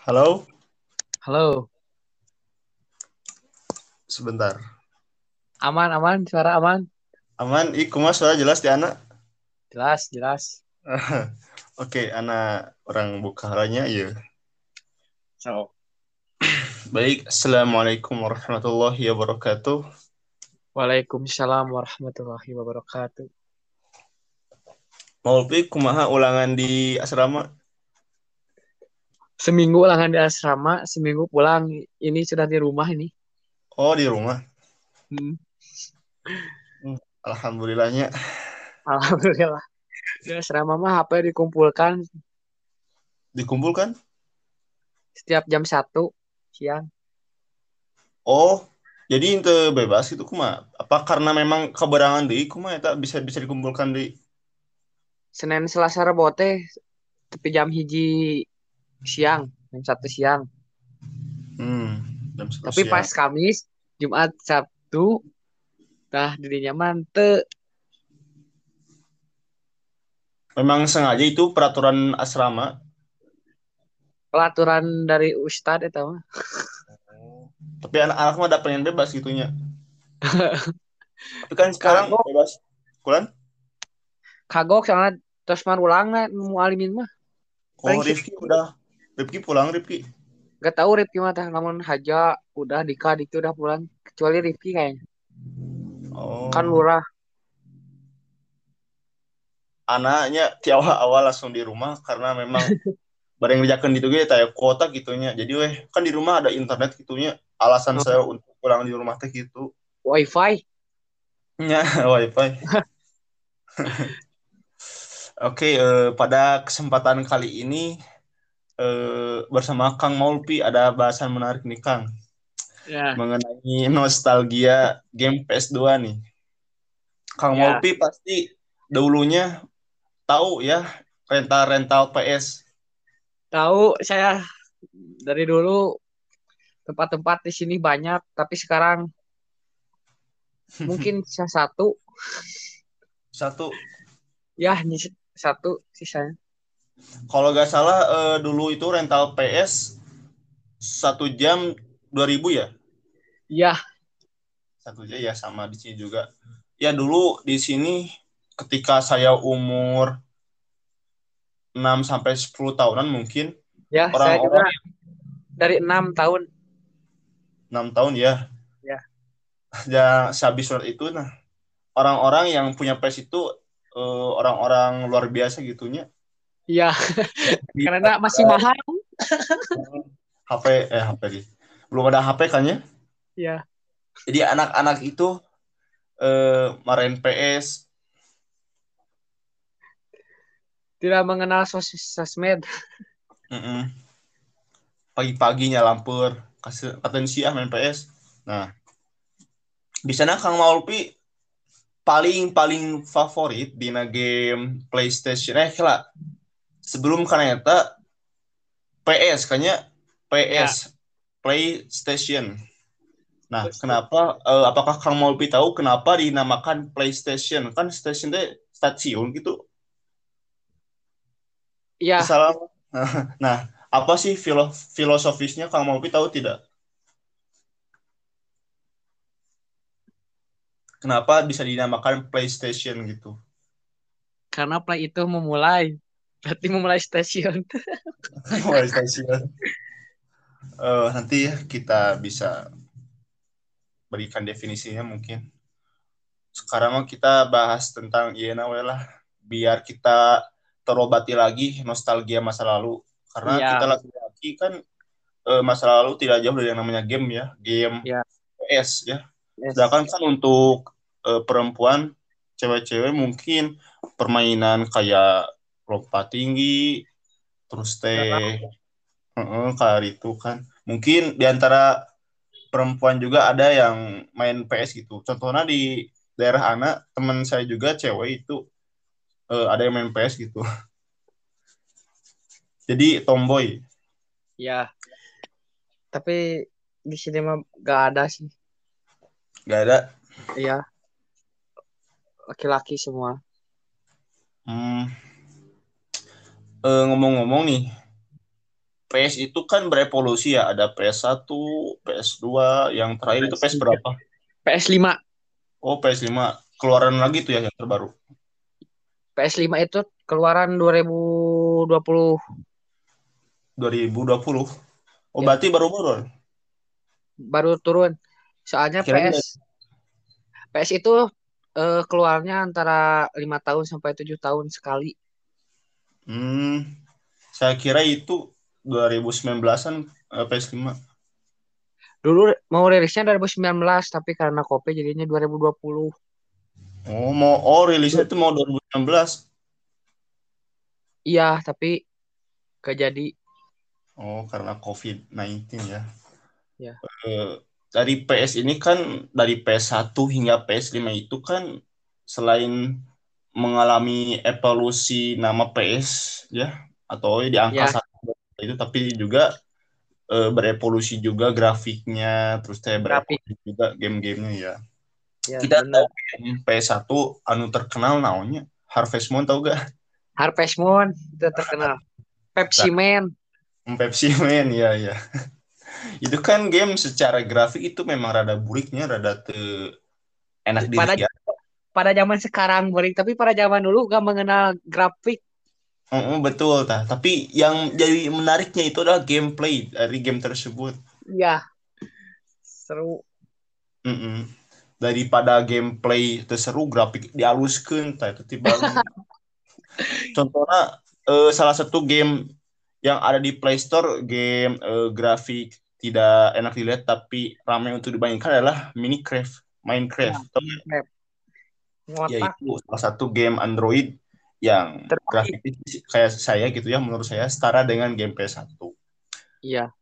Halo, Halo, sebentar. aman, aman, suara aman. Aman, ih kumaha suara jelas di anak. Jelas, jelas. Oke, anak orang Bukharanya ya. So, Baik, Assalamualaikum warahmatullahi wabarakatuh. Waalaikumsalam warahmatullahi wabarakatuh. Maulpi kumaha ulangan di asrama? Seminggu ulangan di asrama, seminggu pulang. Ini sudah di rumah ini. Oh, di rumah. Hmm, Alhamdulillahnya. Alhamdulillah. Di asrama mah HP dikumpulkan Dikumpulkan? setiap jam 1 siang. Oh, jadi itu bebas itu kumaha? Apa karena memang keberangan deui kumaha eta bisa bisa dikumpulkan di Senin, Selasa, Rabu teh tapi jam hiji siang, jam 1 siang. hmm, jam satu Tapi siang. pas Kamis, Jumat, Sabtu, tah dirinya mante memang sengaja itu peraturan asrama. pelaturan dari Ustadz itu mah. Tapi anak-anak mah ada pengen bebas gitunya. Tapi kan sekarang Kagok. bebas. Kulan? Kagok soalnya terus mar ulang lah mau alimin mah. Oh, Rifki udah. Rifki pulang, Rifki. Gak tahu Rifki mah tah namun Haja udah Dika itu udah pulang kecuali Rifki kayaknya Oh. kan lurah Anaknya di awal-awal langsung di rumah karena memang bareng ngerjakan gitu gitu kayak kuota gitunya. Jadi weh, kan di rumah ada internet gitunya. Alasan Oh. saya untuk pulang di rumah teh gitu. wifi Nya wifi. Oke, eh, pada kesempatan kali ini eh, bersama Kang Maulpi ada bahasan menarik nih Kang ya mengenai nostalgia game PS2 nih. Kang Ya. Maulpi pasti dulunya tahu ya rental-rental PS. tahu saya dari dulu tempat-tempat di sini banyak tapi sekarang mungkin sisa satu Satu, ya satu sisanya kalau nggak salah eh, dulu itu rental PS satu jam 2000 ya? ya Satu jam ya sama di sini juga. Ya dulu di sini ketika saya umur 6 sampai 10 tahunan mungkin ya saya juga dari enam tahun 6 tahun ya. Ya. Ya sehabis surat itu nah orang-orang yang punya PS itu eh, orang-orang luar biasa gitunya. Ya karena masih mahal HP eh HP di. Belum ada HP kan ya? ya Jadi anak-anak itu eh main PS tidak mengenal sos sosmed mm-mm. pagi-paginya lampur kasih atensi ah main PS. Nah, di sana Kang Maulpi paling paling favorit di game PlayStation eh lah sebelum karena eta PS kayaknya PS PlayStation. Nah, Betul. kenapa eh, apakah Kang Maulpi tahu kenapa dinamakan PlayStation? Kan station teh stasiun gitu. ya Salah. Nah, apa sih filo- filosofisnya Kang Maulpi tahu tidak? Kenapa bisa dinamakan PlayStation gitu? karena play itu memulai berarti memulai stasiun PlayStation. Eh, nanti ya kita bisa berikan definisinya mungkin. Sekarang mah kita bahas tentang Iena we lah biar kita terobati lagi nostalgia masa lalu karena Iya. kita lagi-lagi kan eh, masa lalu tidak jauh dari yang namanya game ya, game Iya. PS ya. Yes. Sedangkan kan untuk eh, perempuan, cewek-cewek mungkin permainan kayak lompat tinggi, terus teh, kayak itu kan. Mungkin di antara perempuan juga ada yang main PS gitu. Contohnya di daerah anak, teman saya juga cewek itu eh, ada yang main PS gitu. Jadi tomboy. ya tapi di sini mah gak ada sih Gak ada. Iya. Laki-laki semua. Hmm. Eh, ngomong-ngomong nih, PS itu kan berevolusi ya, ada PS1, PS2, yang terakhir itu PS berapa? PS5. Oh, PS5. Keluaran lagi tuh ya yang terbaru. PS5 itu keluaran 2020. 2020. Oh, Ya. berarti baru baru. baru turun. Soalnya Kirain PS PS itu eh, keluarnya antara lima tahun sampai tujuh tahun sekali. Hmm, saya kira itu 2019-an eh, PS5. Dulu mau rilisnya 2019 tapi karena COVID jadinya 2020. Oh, mau oh rilisnya itu mau 2016. Iya, tapi gak jadi. Oh, karena COVID-19 ya. Ya. Eh, dari PS ini kan dari PS1 hingga PS5 itu kan selain mengalami evolusi nama PS ya atau di angka Ya. satu itu tapi juga eh, berevolusi juga grafiknya terus Grafik. berevolusi juga game-gamenya ya. Ya, Kita bener. tahu game PS1 anu terkenal namanya Harvest Moon tahu gak? Harvest Moon itu terkenal. Pepsi Man. Pepsi Man ya ya. itu kan game secara grafik itu memang rada buriknya rada te enak dilihat. Pada zaman sekarang boring, tapi pada zaman dulu gak mengenal grafik. Mm, betul tah. Tapi yang jadi menariknya itu adalah gameplay dari game tersebut. Iya. Seru. Mm-mm. Daripada gameplay terseru grafik dihaluskan tah itu tiba. Contohnya eh, salah satu game yang ada di Play Store game eh, grafik tidak enak dilihat tapi ramai untuk dimainkan adalah Minecraft. Minecraft. Tahu nggak? ya Ngotak. itu salah satu game Android yang Terbaik. grafiknya kayak saya gitu ya menurut saya setara dengan game PS1. Iya.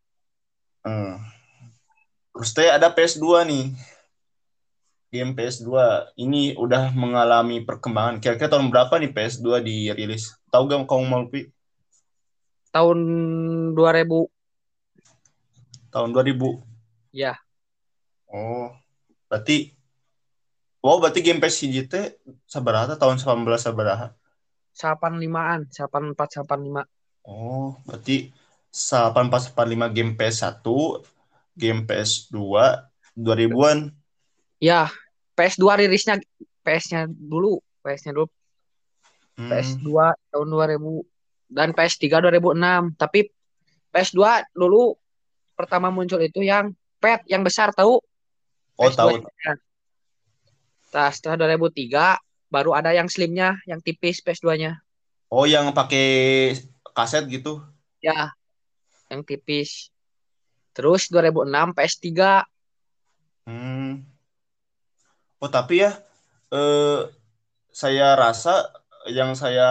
Hmm. Terus teh ada PS2 nih. Game PS2 ini udah mengalami perkembangan. Kira-kira tahun berapa nih PS2 dirilis? Tahu gak kamu mau Tahun 2000. Tahun 2000. Ya. Oh, berarti Wow, berarti game PS CGT sabaraha tahun 19 sabaraha? 85-an. 84, 85. Oh, berarti 8485 game PS1, game PS2 2000-an. Ya. PS2 rilisnya PS-nya dulu. PS-nya dulu. Hmm. PS2 tahun 2000 dan PS3 2006. Tapi PS2 dulu pertama muncul itu yang PET yang besar tahu? Oh, PS2 tahu. -nya. Nah, setelah 2003 baru ada yang slimnya, yang tipis PS2-nya. Oh, yang pakai kaset gitu. Ya, yang tipis. Terus 2006 PS3. Hmm. Oh, tapi ya eh saya rasa yang saya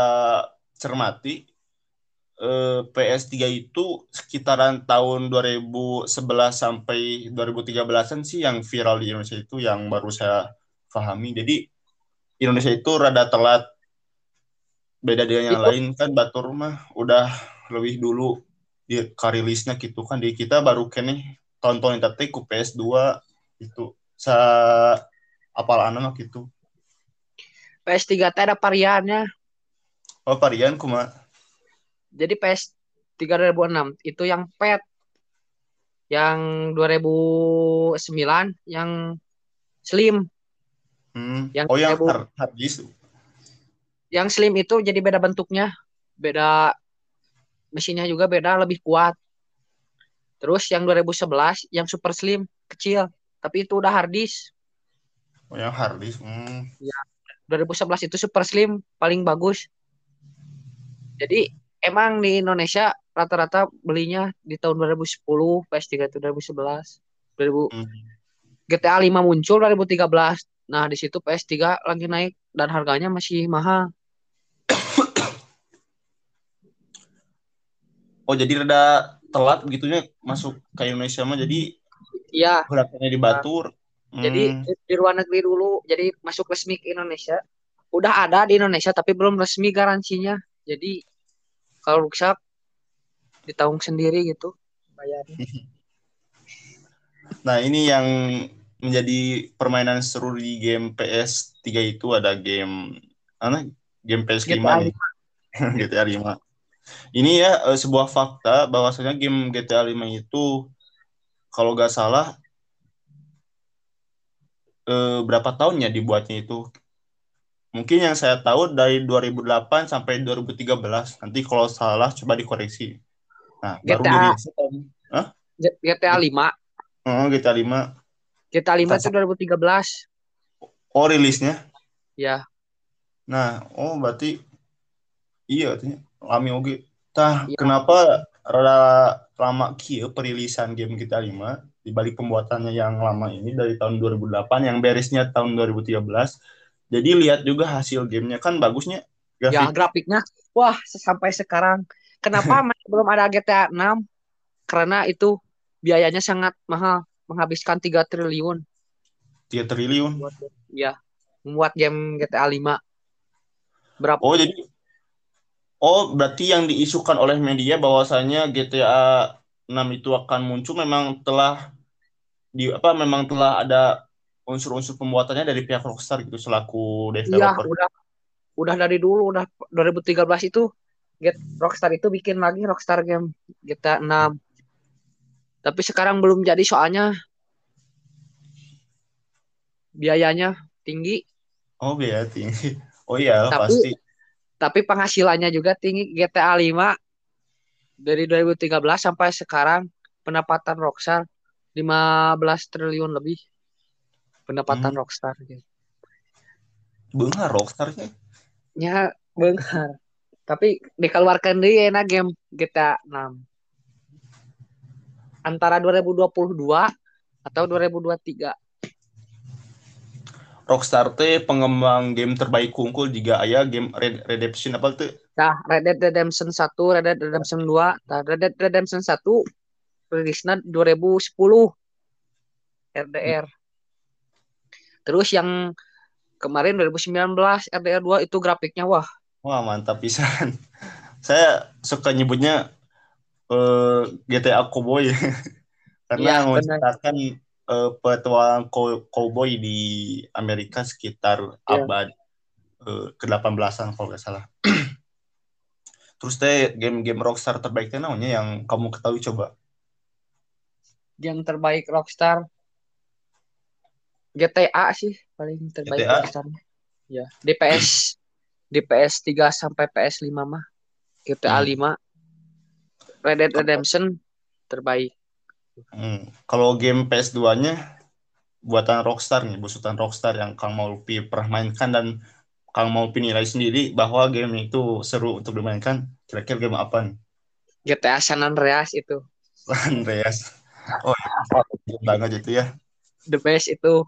cermati eh, PS3 itu sekitaran tahun 2011 sampai 2013-an sih yang viral di Indonesia itu yang baru saya pahami. Jadi Indonesia itu rada telat. Beda dengan yang Itu- lain kan Batur mah udah lebih dulu di karilisnya gitu kan di kita baru kene tonton teh ku PS2 itu sa apal anak gitu. PS3 teh ada variannya. Oh varian kuma Jadi PS3 2006 itu yang PET. Yang 2009 yang slim. Hmm. Yang oh yang seribu. hard, hard disk. Yang slim itu jadi beda bentuknya, beda mesinnya juga beda, lebih kuat. Terus yang 2011 yang super slim, kecil, tapi itu udah hard disk. Oh yang hard disk. Hmm. 2011 itu super slim paling bagus. Jadi emang di Indonesia rata-rata belinya di tahun 2010, PS3 itu 2011. 2000 Hmm. GTA 5 muncul 2013. Nah, di situ PS3 lagi naik dan harganya masih mahal. Oh jadi rada telat begitunya masuk ke Indonesia mah jadi Iya, gerakannya di Batur. jadi Hmm. di, di luar negeri dulu, jadi masuk resmi ke Indonesia. Udah ada di Indonesia tapi belum resmi garansinya. Jadi kalau rusak ditanggung sendiri gitu bayarnya. Nah, ini yang menjadi permainan seru di game PS3 itu ada game apa? Game PS5 GTA nih. GTA 5. Ini ya eh, sebuah fakta bahwasanya game GTA 5 itu kalau nggak salah eh, berapa tahun ya dibuatnya itu? Mungkin yang saya tahu dari 2008 sampai 2013. Nanti kalau salah coba dikoreksi. Nah, baru GTA. tahun Hah? G- GTA 5. Oh, GTA 5. GTA 5 Tas- itu 2013. Oh, rilisnya. Ya, Nah, oh berarti iya artinya lami oge. Tah, Iya. kenapa rada lama kieu perilisan game GTA 5 dibalik pembuatannya yang lama ini dari tahun 2008 yang beresnya tahun 2013. Jadi lihat juga hasil gamenya kan bagusnya ya grafik. grafiknya. Wah, sampai sekarang. Kenapa masih belum ada GTA 6? Karena itu biayanya sangat mahal, menghabiskan 3 triliun 3 triliun. buat ya membuat game GTA 5. Berapa? Oh, jadi Oh, berarti yang diisukan oleh media bahwasanya GTA 6 itu akan muncul memang telah di apa memang telah ada unsur-unsur pembuatannya dari pihak Rockstar gitu selaku Iya, developer. udah udah dari dulu udah 2013 itu Get Rockstar itu bikin lagi Rockstar game GTA 6. Tapi sekarang belum jadi soalnya biayanya tinggi, Oh, biaya tinggi. Oh iya, Tapi- pasti. tapi penghasilannya juga tinggi. GTA 5 dari 2013 sampai sekarang pendapatan Rockstar 15 triliun lebih. Pendapatan Hmm. Rockstar gitu. Benar Rockstar-nya. Ya, benar. Tapi dikeluarkan dia enak game GTA 6. Antara 2022 atau 2023. Rockstar teh pengembang game terbaik kungkul jika aya game Red Redemption apa tuh? Nah, Red Dead Redemption 1, Red Dead Redemption 2. Nah, Red Dead Redemption 1 rilisnya 2010 RDR. Terus yang kemarin 2019 RDR 2 itu grafiknya wah, Wah, mantap pisan. Saya suka nyebutnya eh, GTA Cowboy karena benar. menceritakan eh, petualangan cow- cowboy di Amerika sekitar Iya. abad eh, ke-18-an kalau nggak salah. Terus teh game-game Rockstar terbaiknya namanya yang kamu ketahui coba. yang terbaik Rockstar GTA sih paling terbaik GTA? Rockstar. Ya, di PS di PS3 sampai PS5 mah GTA Hmm. 5 Red Dead Redemption terbaik. Hmm. Kalau game PS2-nya buatan Rockstar nih, busutan Rockstar yang Kang Maulpi pernah mainkan dan Kang Maulpi nilai sendiri bahwa game itu seru untuk dimainkan. Kira-kira game apa nih? GTA San Andreas itu Andreas. Oh, game banget itu ya. the best itu.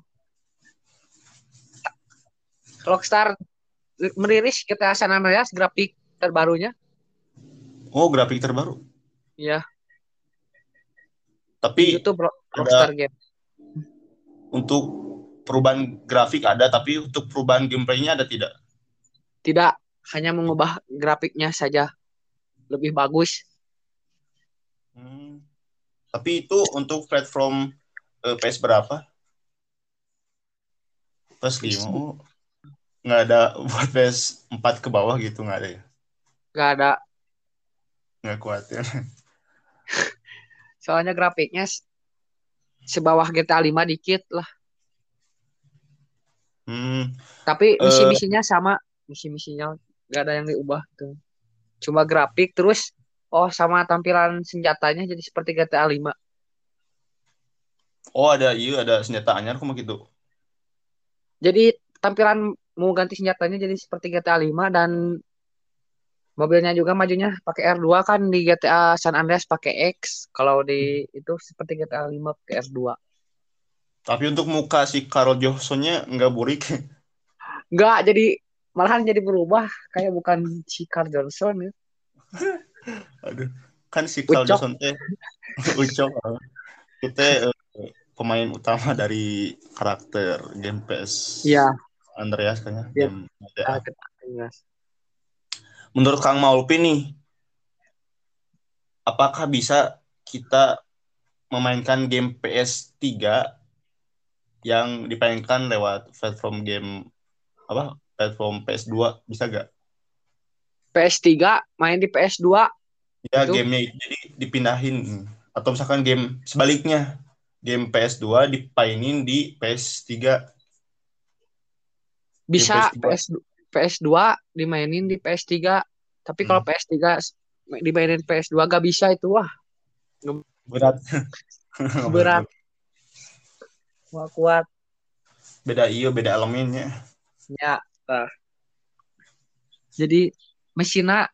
Rockstar merilis GTA San Andreas grafik terbarunya. Oh, grafik terbaru. Ya, di Tapi Ro- Rockstar Game. untuk perubahan grafik ada, tapi untuk perubahan gameplaynya ada tidak? Tidak hanya mengubah grafiknya saja lebih bagus. Hmm. Tapi itu untuk platform eh, PS berapa? PS 5. Oh, nggak ada buat PS 4 ke bawah gitu nggak ada ya? Gak ada Nggak kuat ya. soalnya grafiknya sebawah GTA 5 dikit lah. Hmm. Tapi Eh. misi-misinya sama, misi-misinya gak ada yang diubah tuh. Cuma grafik terus oh sama tampilan senjatanya jadi seperti GTA 5. Oh ada iya ada senjata anyar kok gitu. Jadi tampilan mau ganti senjatanya jadi seperti GTA 5 dan mobilnya juga majunya pakai R2 kan di GTA San Andreas pakai X. Kalau di itu seperti GTA 5 pakai R2. Tapi untuk muka si Carl Johansson-nya nggak burik. Enggak, jadi malahan jadi berubah kayak bukan si Carl Johnson ya. Aduh, kan si Carl Ucok. Johansson teh Ucok. Kita eh, pemain utama dari karakter game PS Iya. Andreas kayaknya. Iya. Game GTA. Menurut Kang Maulpi nih, apakah bisa kita memainkan game PS3 yang dipainkan lewat platform game apa? Platform PS2 bisa gak? PS3 main di PS2 Ya Itu? gamenya jadi dipindahin atau misalkan game sebaliknya game PS2 dipainin di PS3. bisa PS2. PS PS2 dimainin di PS3 tapi kalau Hmm. PS3 s- dimainin PS2 gak bisa itu wah Berat. Berat. wah kuat Beda iyo, beda elemennya. ya nah. jadi mesinnya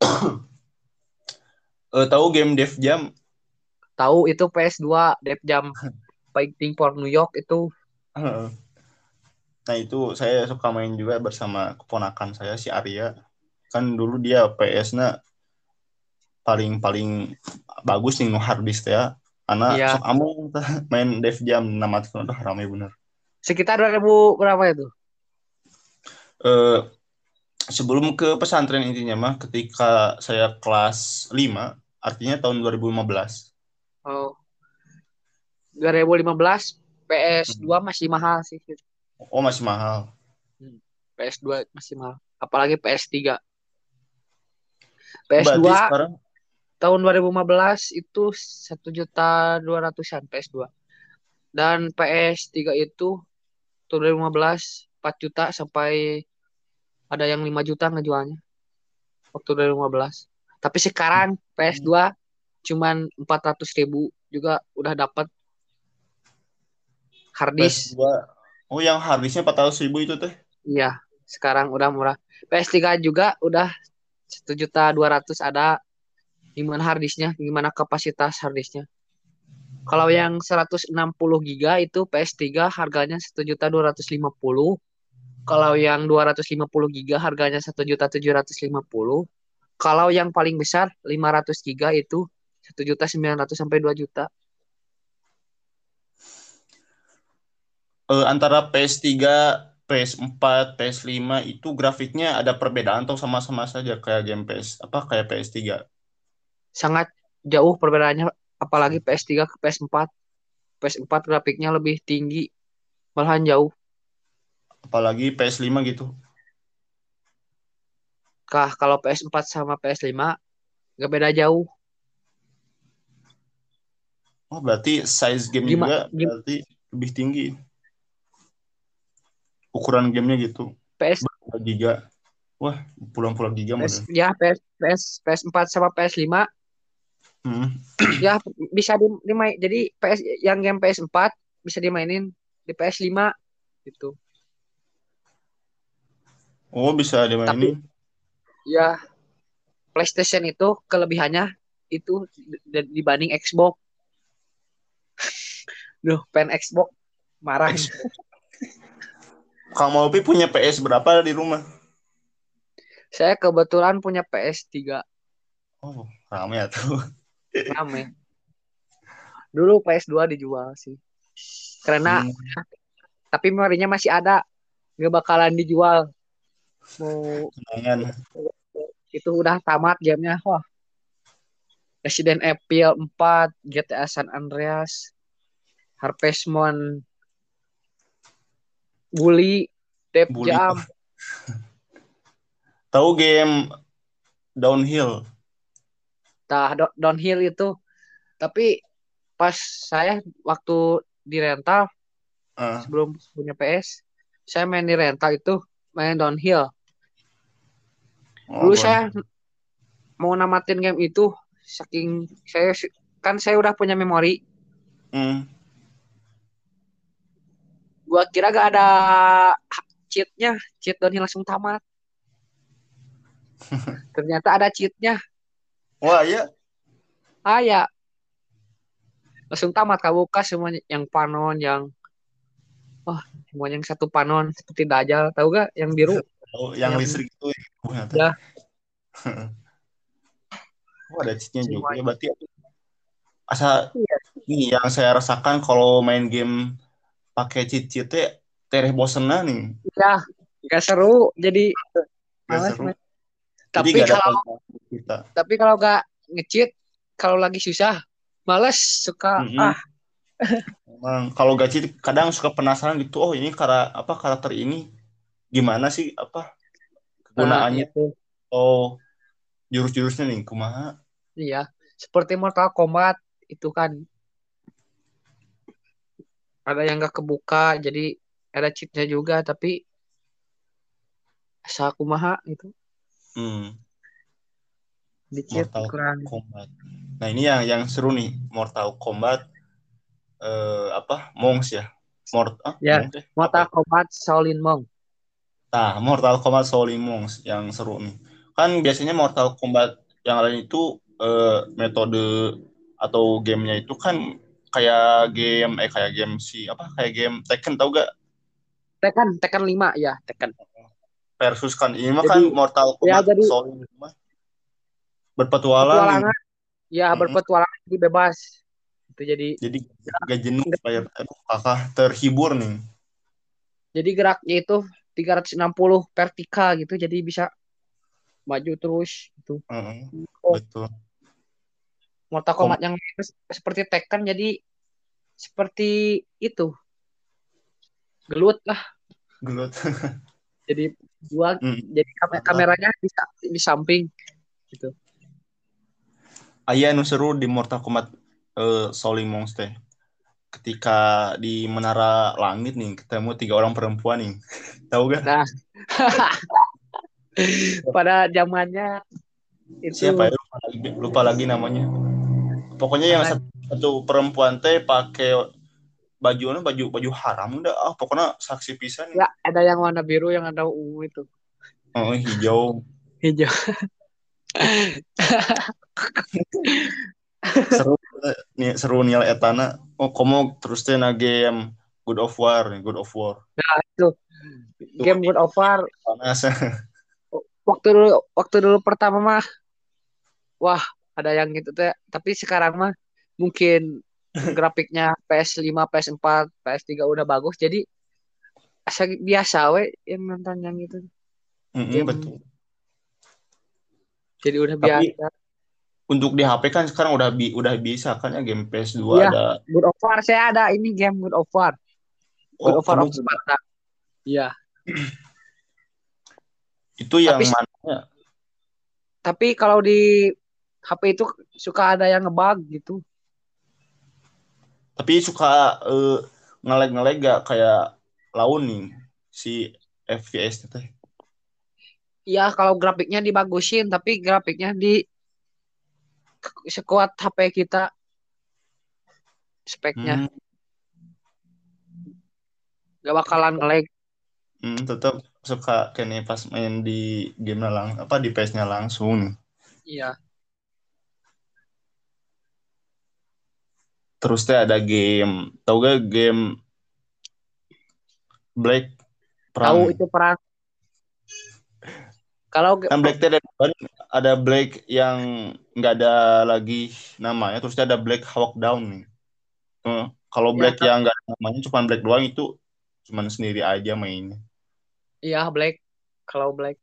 Eh tahu game Dev Jam? tahu itu PS2 Def Jam Fighting for New York itu Nah itu saya suka main juga bersama keponakan saya si Arya. Kan dulu dia PS-nya paling paling bagus nih no hard disk ya. Karena Iya. sok amung main Dev Jam nama itu udah rame bener. sekitar 2000 berapa itu Eh sebelum ke pesantren intinya mah ketika saya kelas 5 artinya tahun 2015. oh 2015 PS2 masih mahal sih Oh masih mahal. PS2 masih mahal. Apalagi PS3 PS2 Berarti sekarang tahun 2015 itu satu juta dua ratusan PS2 dan PS3 itu tahun 2015 4 juta sampai ada yang 5 juta ngejualnya waktu 2015 tapi sekarang PS2 cuman 400 ribu juga udah dapat harddisk PS2 Oh yang hard disknya 400 ribu itu teh. iya sekarang udah murah. PS3 juga udah satu juta dua ratus ada gimana harddisknya gimana kapasitas harddisknya. Kalau yang 160 giga itu PS3 harganya satu juta dua ratus lima puluh. Kalau yang 250 giga harganya satu juta tujuh ratus lima puluh. Kalau yang paling besar 500 giga itu satu juta sembilan ratus sampai 2 juta Eh, antara PS3, PS4, PS5 itu grafiknya ada perbedaan atau sama-sama saja kayak game PS apa kayak PS3. sangat jauh perbedaannya apalagi PS3 ke PS4 PS4 grafiknya lebih tinggi malahan jauh Apalagi PS5 gitu. kah kalau PS4 sama PS5 nggak beda jauh Oh, berarti size game Gima- juga berarti lebih tinggi. Ukuran gamenya gitu. PS giga. Wah, pulang-pulang giga PS ya PS PS PS4 sama PS5 Hmm. ya bisa di, dimain jadi PS yang game PS4 bisa dimainin di PS5 gitu Oh, bisa dimainin. ya PlayStation itu kelebihannya itu di- dibanding Xbox Duh, pen Xbox marah ini. Kang Mopi punya PS berapa di rumah? Saya kebetulan punya PS3 Oh, rame ya tuh. rame. Dulu PS2 dijual sih. Karena Hmm. tapi memorinya masih ada. Nggak bakalan dijual. Mau Kenangan. itu udah tamat gamenya. Wah. Resident Evil 4, GTA San Andreas, Harvest Moon, Bully, Def Bully. Jam. Tahu game Downhill? Nah, do- downhill itu. Tapi pas saya waktu di rental Ah, sebelum punya PS, saya main di rental itu main downhill. oh, Dulu boleh. saya mau namatin game itu saking saya kan saya udah punya memori. Hmm. Gua kira gak ada cheatnya, cheat downhill langsung tamat. Ternyata ada cheatnya. Wah, ya. Ah ya. Langsung tamat kabuka semua yang panon yang wah, semuanya yang satu panon seperti Dajjal, tahu gak yang biru? Oh, yang Yang- listrik itu ya. Oh. Ya. oh, ada cheatnya juga. Berarti asa Iya. ini yang saya rasakan kalau main game pakai cheat-cheatnya tereh bosennya nih. Ya, gak seru. Jadi Gak seru. Jadi Tapi gak ada kalau kita. tapi kalau gak nge-cheat, kalau lagi susah, males suka Mhm. ah Emang kalau gaji kadang suka penasaran gitu. Oh, ini kara apa karakter ini gimana sih apa gunaannya itu. oh jurus-jurusnya nih kumaha Iya, seperti Mortal Kombat itu kan ada yang nggak kebuka, jadi ada cheatnya juga, tapi asa kumaha itu hmm, di cheat Mortal kurang. Kombat nah ini yang yang seru nih Mortal Kombat eh, apa Monks ya Mort ah, Ya, Monks ya? Mortal Apa? Kombat Shaolin Monk. Nah, Mortal Kombat Shaolin Monks yang seru nih. Kan biasanya Mortal Kombat yang lain itu eh, metode atau gamenya itu kan kayak game eh kayak game si apa kayak game Tekken tau gak Tekken, Tekken 5 ya, Tekken. versus kan ini mah kan Jadi- Mortal ya, Kombat jadi- Shaolin itu mah berpetualang. Ya, Mm-mm. berpetualangan jadi bebas. Itu jadi jadi gak jenuh player aduh kakak terhibur nih jadi geraknya itu 360 vertikal gitu, jadi bisa maju terus gitu. Heeh, Oh. betul Mortal Kombat yang seperti Tekken jadi seperti itu. Gelut lah. gelut Jadi dua Mm. jadi kam- kameranya di, di samping gitu. Aya nu seru di Mortal Kombat eh, Shaolin Monks teh. Ketika di menara langit nih ketemu tiga orang perempuan nih. Tahu gak? Nah. Pada zamannya itu Siapa ya? Lupa lagi, lupa lagi namanya. Pokoknya yang Nah. satu, satu perempuan teh pakai baju baju baju haram udah ah pokoknya saksi pisan. Ya ada yang warna biru yang ada ungu itu. oh, hijau. Hijau. seru nih seru nih etana. Oh komo terus teh na game God of War nih God of War. Game God of War. Panas. Waktu dulu waktu dulu pertama mah wah ada yang gitu teh. Tapi sekarang mah mungkin grafiknya PS5 PS4 PS3 udah bagus. Jadi asa biasa we yang nonton yang itu Mm-mm, Game. betul. Jadi udah Tapi- biasa. untuk di HP kan sekarang udah bi udah bisa kan ya game PS2 Iya. ada. God of War. Saya ada ini game God of War. God oh, of War of Sparta. Iya. Itu yang Tapi- mana? Tapi kalau di HP itu suka ada yang ngebug gitu. Tapi suka eh, ngelag-ngelag gak kayak laun nih si FPS teh? Iya kalau grafiknya dibagusin tapi grafiknya di sekuat HP kita. Speknya. Hmm, gak bakalan nge-lag. Hmm, tetap suka kayaknya pas main di game lang apa di PS-nya langsung. Iya terus teh ada game. Tau gak game Black tahu Perang itu perang kalau kan Black teh ada, ada Black yang nggak ada lagi namanya terus ada Black Hawk Down nih. Eh, kalau Ya, Black kan. yang nggak ada namanya cuma Black doang itu cuman sendiri aja mainnya. Iya black. Kalau black.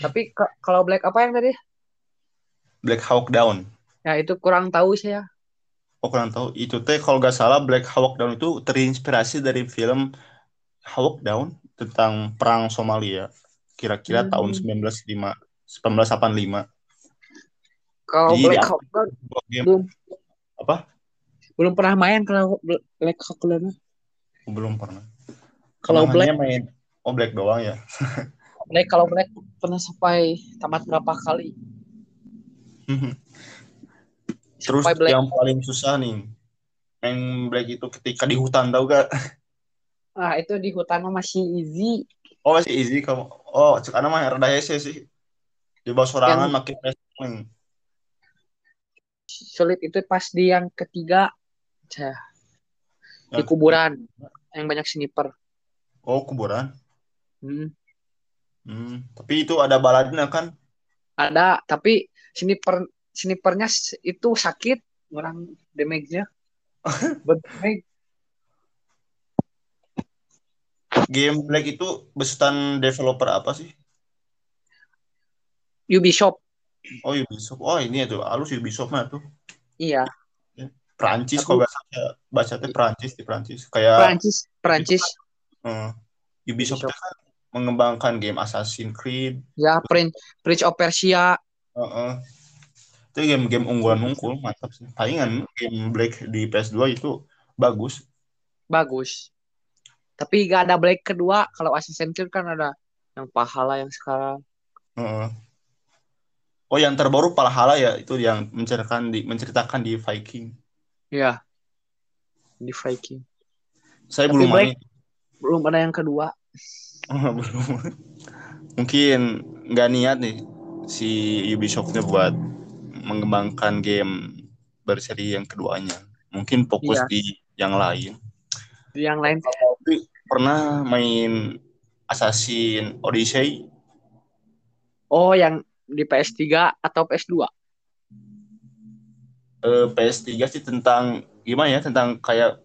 Tapi kalau black apa yang tadi? Black Hawk Down. Ya itu kurang tahu saya Oh kurang tahu. Itu teh kalau nggak salah Black Hawk Down itu terinspirasi dari film Hawk Down tentang perang Somalia. Kira-kira Hmm. tahun 1905 1985 kalau Jadi, black? Hawk Down belum. Apa? Belum pernah main kalau black Hawk Down. Oh, belum pernah. Kalau black main oh Black doang ya. Black kalau black pernah sampai tamat berapa kali terus Sampai black. yang paling susah nih main Black itu ketika di hutan tau gak ah itu di hutan mah masih easy. Oh masih easy kamu. Oh sekarang mah rada hese sih. Di bawah sorangan makin wrestling sulit itu pas di yang ketiga. Cah, di Yang- kuburan. Yang banyak sniper. Oh kuburan? Hmm, Hmm, tapi itu ada baladina kan? Ada tapi sniper snipernya itu sakit orang damage-nya. Berdamage game Black itu besutan developer apa sih? Ubisoft. Oh Ubisoft. Oh ini tuh halus Ubisoft mah tuh. Iya. Perancis Tapi- kalau nggak salah baca teh Perancis di Perancis kayak Perancis Perancis eh, Ubisoft Ubisoft. teh kan mengembangkan game Assassin's Creed. Ya, Prince Prince of Persia. Uh-uh. Itu game-game unggulan unggul, mantap sih. Palingan game Black di PS2 itu bagus. Bagus. Tapi gak ada Black kedua. Kalau Assassin's Creed kan ada yang pahala yang sekarang. Uh-uh. Oh, yang terbaru Valhalla ya, itu yang menceritakan di menceritakan di Viking. Iya. Di Viking. Saya Tapi belum Black- main. Belum ada yang kedua. belum. Mungkin nggak niat nih si Ubisoft-nya buat mengembangkan game berseri yang keduanya. Mungkin fokus Iya. di yang lain. Di yang lain Tapi pernah main Assassin Odyssey? Oh, yang di PS3 atau PS2? Eh, PS3 sih tentang gimana ya? Tentang kayak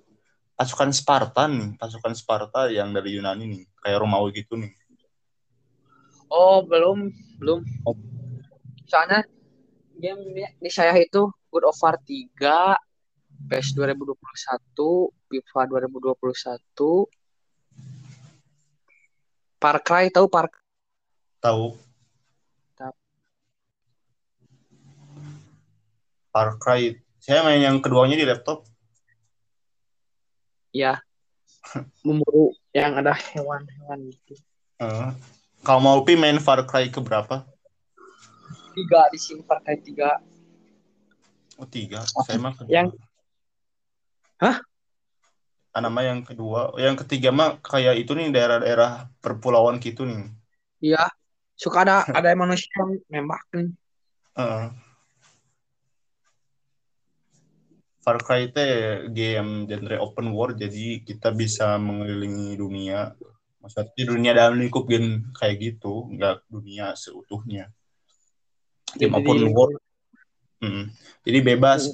pasukan Spartan nih, pasukan Sparta yang dari Yunani nih, kayak Romawi gitu nih. Oh, belum, belum. Soalnya game di- di saya itu God of War 3, PES 2021, FIFA 2021, Far Cry tahu Far Tahu? Tahu. Far Cry. Saya main yang keduanya di laptop. ya memburu yang ada hewan-hewan gitu. Eh, kalau mau pi main Far Cry ke berapa? Tiga di sini Far Cry 3. Oh tiga. Saya mah kedua. Yang- Hah? Ah, nama yang kedua. Yang ketiga mah kayak itu nih daerah-daerah perpulauan gitu nih. Iya, suka ada ada manusia yang nembak nih. Heeh. Far Cry itu game genre open world jadi kita bisa mengelilingi dunia. Maksudnya dunia dalam lingkup game kayak gitu, nggak dunia seutuhnya. Game Jadi- open world. Mm. Jadi bebas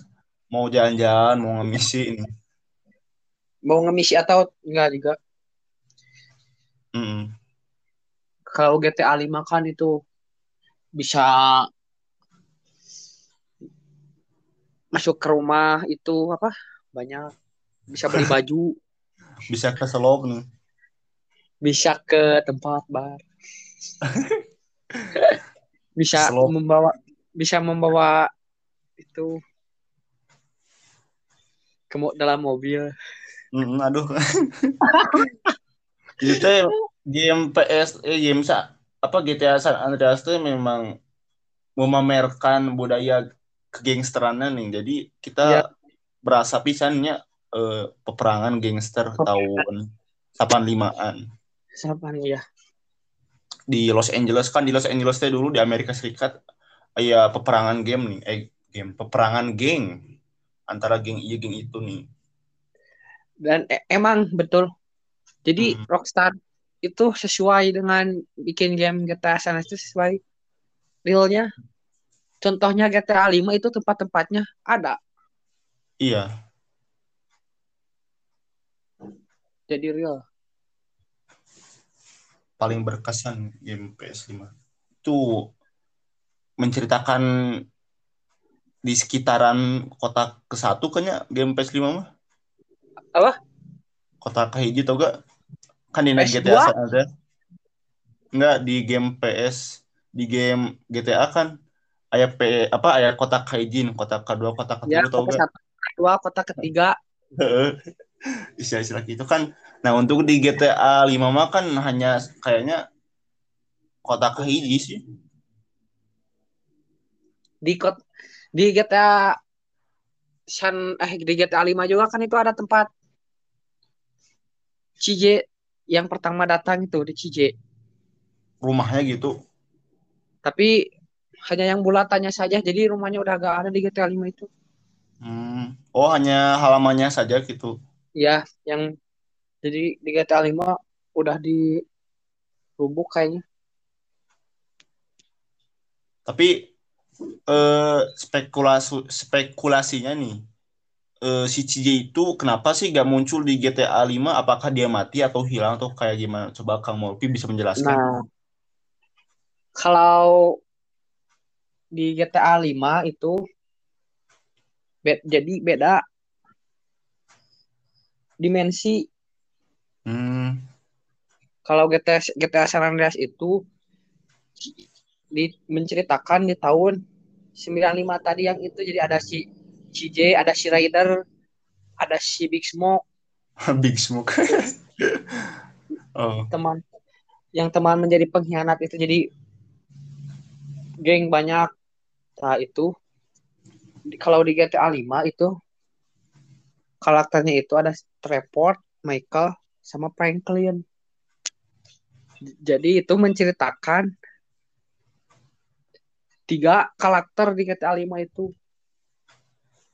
mau jalan-jalan, mau ngemisi ini. Mau ngemisi atau enggak juga. Mm. Kalau GTA 5 kan itu bisa masuk ke rumah itu apa? Banyak bisa beli baju, Bisa ke Selop nih. bisa ke tempat bar. bisa Slow. membawa bisa membawa itu ke dalam mobil. Mm, aduh. Itu teh game PS eh game sa apa GTA San Andreas tuh memang memamerkan budaya kegangsterannya nih. Jadi kita Iya. berasa pisannya eh, peperangan gangster tahun 85-an Siapa nih ya? Di Los Angeles kan di Los Angeles teh dulu di Amerika Serikat ya peperangan game nih eh game peperangan geng antara geng iya geng itu nih Dan e- emang betul. Jadi Hmm. Rockstar itu sesuai dengan bikin game GTA San Andreas itu sesuai realnya. Contohnya GTA 5 itu tempat-tempatnya ada. iya Jadi real. Paling berkesan game PS5 itu menceritakan di sekitaran kota ke satu kayaknya game PS5 mah. Apa? kota kahiji tau gak? Kan di PS2? GTA San Andreas enggak di game PS di game GTA kan. Ayah P apa ayah kota kaijin kota kedua kota Ya, ketiga tau kota gak? satu, kota dua, kota ketiga. Istilah-istilah gitu kan nah untuk di GTA 5 mah kan hanya kayaknya kota kahiji sih Di kot di GTA San eh di GTA 5 juga kan itu ada tempat CJ yang pertama datang itu di CJ. rumahnya gitu Tapi hanya yang bulatannya saja, jadi rumahnya udah gak ada di GTA 5 itu. Hmm. Oh, hanya halamannya saja gitu. Ya, yang jadi di GTA 5 udah di rubuk kayaknya. Tapi eh, spekulasi spekulasinya nih, eh, si CJ itu kenapa sih gak muncul di GTA 5? Apakah dia mati atau hilang atau kayak gimana? Coba Kang Molpi bisa menjelaskan. Nah, kalau di GTA 5 itu be- jadi beda dimensi. Hmm. kalau GTA GTA San Andreas itu di, menceritakan di tahun 95 tadi yang itu jadi ada si CJ, ada si Rider, ada si Big Smoke. Big Smoke. oh. Teman yang teman menjadi pengkhianat itu jadi geng banyak. Nah itu kalau di GTA 5 itu karakternya itu ada Trevor, Michael, sama Franklin. Jadi itu menceritakan tiga karakter di GTA 5 itu.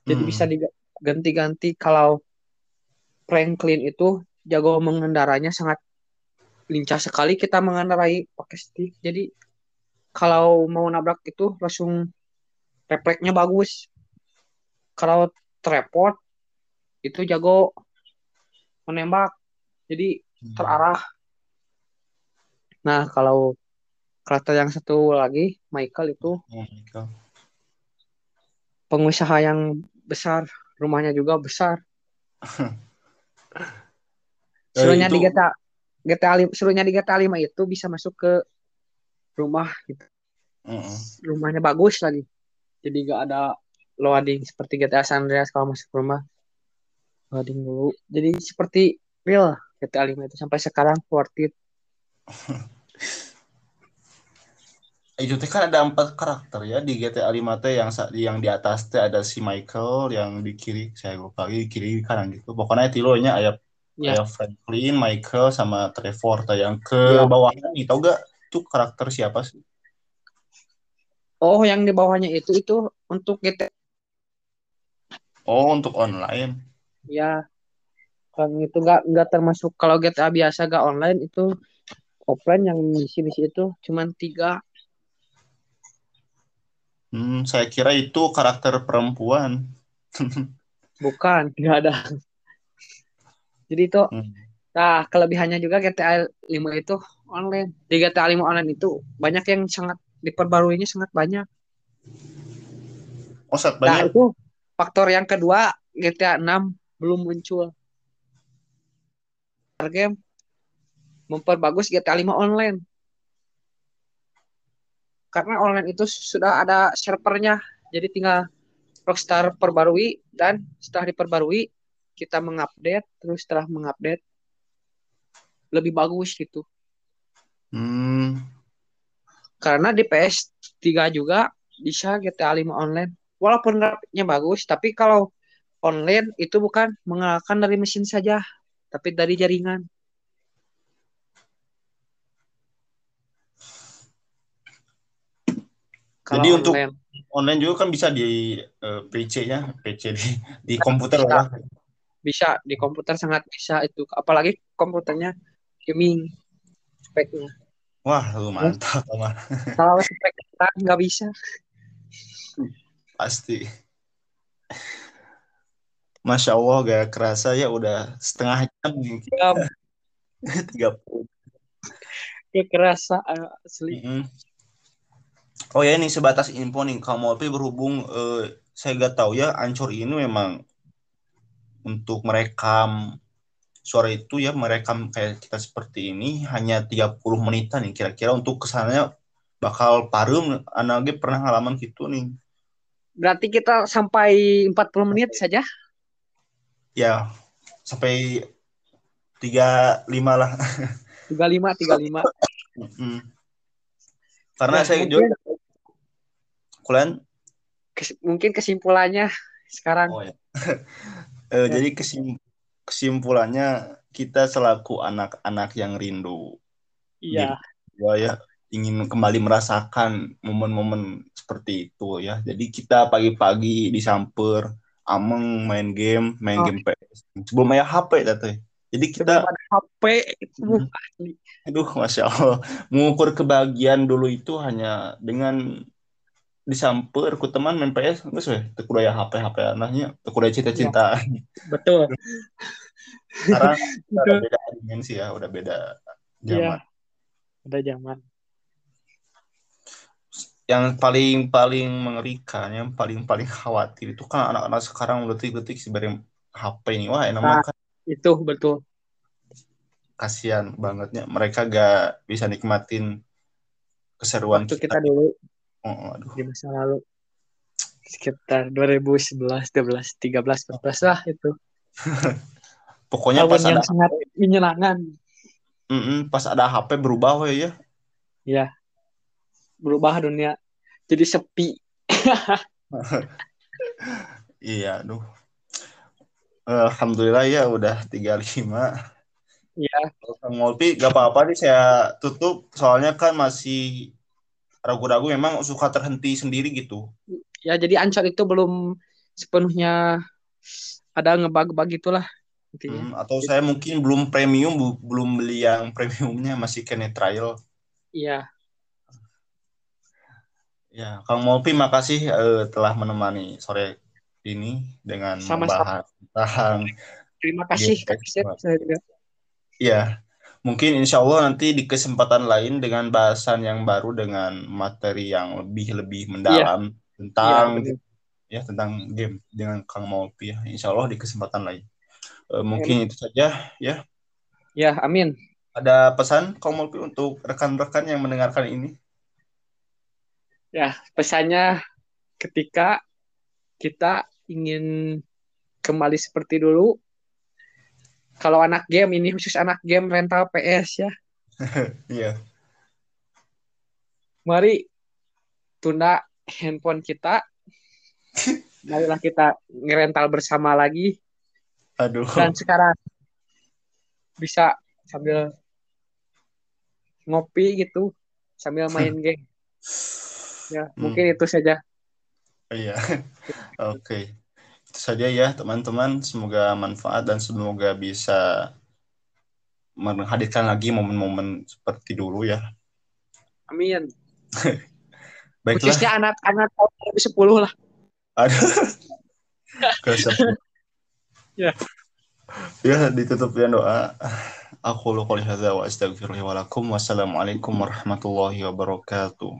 Jadi hmm. bisa diganti-ganti kalau Franklin itu jago mengendaranya sangat lincah sekali kita mengendarai pakai stick. Jadi kalau mau nabrak itu langsung refleksnya bagus. Kalau tripod itu jago menembak. Jadi hmm. terarah. Nah, kalau karakter yang satu lagi Michael itu oh, Michael. pengusaha yang besar, rumahnya juga besar. serunya di GTA GTA serunya di GTA 5 itu bisa masuk ke rumah gitu. Uh -uh. Rumahnya bagus lagi. Jadi gak ada loading seperti GTA San Andreas kalau masuk rumah loading dulu. Jadi seperti real GTA 5 itu sampai sekarang worth it. itu kan ada empat karakter ya di GTA 5 teh yang yang di atas teh ada si Michael yang di kiri saya lupa lagi di kiri kanan gitu pokoknya tilonya ayah yeah. ayah Franklin Michael sama Trevor teh yang ke yeah. bawahnya nih tau gak itu karakter siapa sih oh yang di bawahnya itu itu untuk GTA oh untuk online ya kan itu nggak nggak termasuk kalau GTA biasa gak online itu offline yang misi misi itu cuma tiga Hmm, saya kira itu karakter perempuan. Bukan, nggak ada. Jadi itu, hmm. nah kelebihannya juga GTA 5 itu online. Di GTA 5 online itu banyak yang sangat diperbaruinya sangat banyak. Oh, sangat banyak. Nah, itu faktor yang kedua GTA 6 belum muncul. Game memperbagus GTA 5 online. Karena online itu sudah ada servernya. Jadi tinggal Rockstar perbarui dan setelah diperbarui kita mengupdate. Terus setelah mengupdate lebih bagus gitu. Hmm. karena di PS3 juga bisa GTA 5 online. Walaupun grafiknya bagus tapi kalau online itu bukan mengalahkan dari mesin saja tapi dari jaringan Kalau Jadi untuk online juga kan bisa di uh, eh, PC-nya, PC di di komputer bisa. lah. Bisa di komputer sangat bisa itu, apalagi komputernya gaming speknya. Wah, lu mantap, Omar. Kalau spek kita nggak bisa. Pasti. Masya Allah gak kerasa ya udah setengah jam Jam. Tiga puluh. Gak kerasa asli. Mm -hmm. Oh ya ini sebatas info nih, kamu tapi berhubung eh, saya gak tahu ya Ancur ini memang untuk merekam suara itu ya merekam kayak kita seperti ini hanya 30 menitan nih kira-kira untuk kesannya bakal parum anaknya pernah ngalaman gitu nih. Berarti kita sampai 40 menit saja? Ya, sampai 35 lah. 35 35. mm. Karena ya, saya mungkin, juga Kulen? Kes, mungkin kesimpulannya sekarang. Oh, ya. e, ya. Jadi kesim, kesimpulannya kita selaku anak-anak yang rindu. Iya. Ya, ingin kembali merasakan momen-momen seperti itu ya. Jadi kita pagi-pagi disamper, ameng main game, main oh. game PS. Sebelum main HP tante. Jadi kita HP itu hmm. Aduh, masya Allah. Mengukur kebahagiaan dulu itu hanya dengan disamper ku teman main PS nggak sih ya HP HP anaknya. Teu cinta-cinta. Ya, betul. Sekarang udah beda dimensi ya udah beda zaman. Ya, udah zaman yang paling paling mengerikan yang paling paling khawatir itu kan anak-anak sekarang detik-detik sebenarnya HP ini wah enak nah, itu betul kasihan bangetnya mereka gak bisa nikmatin keseruan waktu kita. kita dulu Oh, aduh. di masa lalu sekitar 2011, 12, 13, 14 lah itu. Pokoknya Tahun pas yang ada sangat menyenangkan. Mm-mm, pas ada HP berubah ya. Ya. Berubah dunia jadi sepi. Iya, aduh. Alhamdulillah ya udah 35. Iya. Molpi gak apa-apa nih saya tutup soalnya kan masih ragu-ragu memang suka terhenti sendiri gitu. Ya jadi Ancor itu belum sepenuhnya ada ngebug-bug itulah intinya. Hmm, atau saya mungkin belum premium bu- belum beli yang premiumnya masih kena trial. Iya. Ya, Kang Molpi makasih eh, telah menemani sore ini dengan Sama-sama. membahas tentang Terima kasih Iya, Kak Sep. Saya juga. ya mungkin insya Allah nanti di kesempatan lain dengan bahasan yang baru dengan materi yang lebih lebih mendalam Iya, tentang benar. ya tentang game dengan Kang Molpi ya insya Allah di kesempatan lain. Eh, mungkin itu saja ya. Ya, amin. Ada pesan Kang Molpi untuk rekan-rekan yang mendengarkan ini? Ya, pesannya ketika kita ingin kembali seperti dulu, kalau anak game ini khusus anak game rental PS ya, Iya. mari tunda handphone kita, marilah kita ngerental bersama lagi Aduh. dan sekarang bisa sambil ngopi gitu, sambil main game. Ya, Hmm. mungkin itu saja. Iya. Oke. Itu saja ya teman-teman. Semoga manfaat dan semoga bisa menghadirkan lagi momen-momen seperti dulu ya. Amin. Baiklah. Khususnya anak-anak tahun 2010 lah. Aduh. Ya. Ya, ditutup ya doa. Aku lu qouli hadza wa astaghfirullahi wa lakum. Wassalamualaikum warahmatullahi wabarakatuh.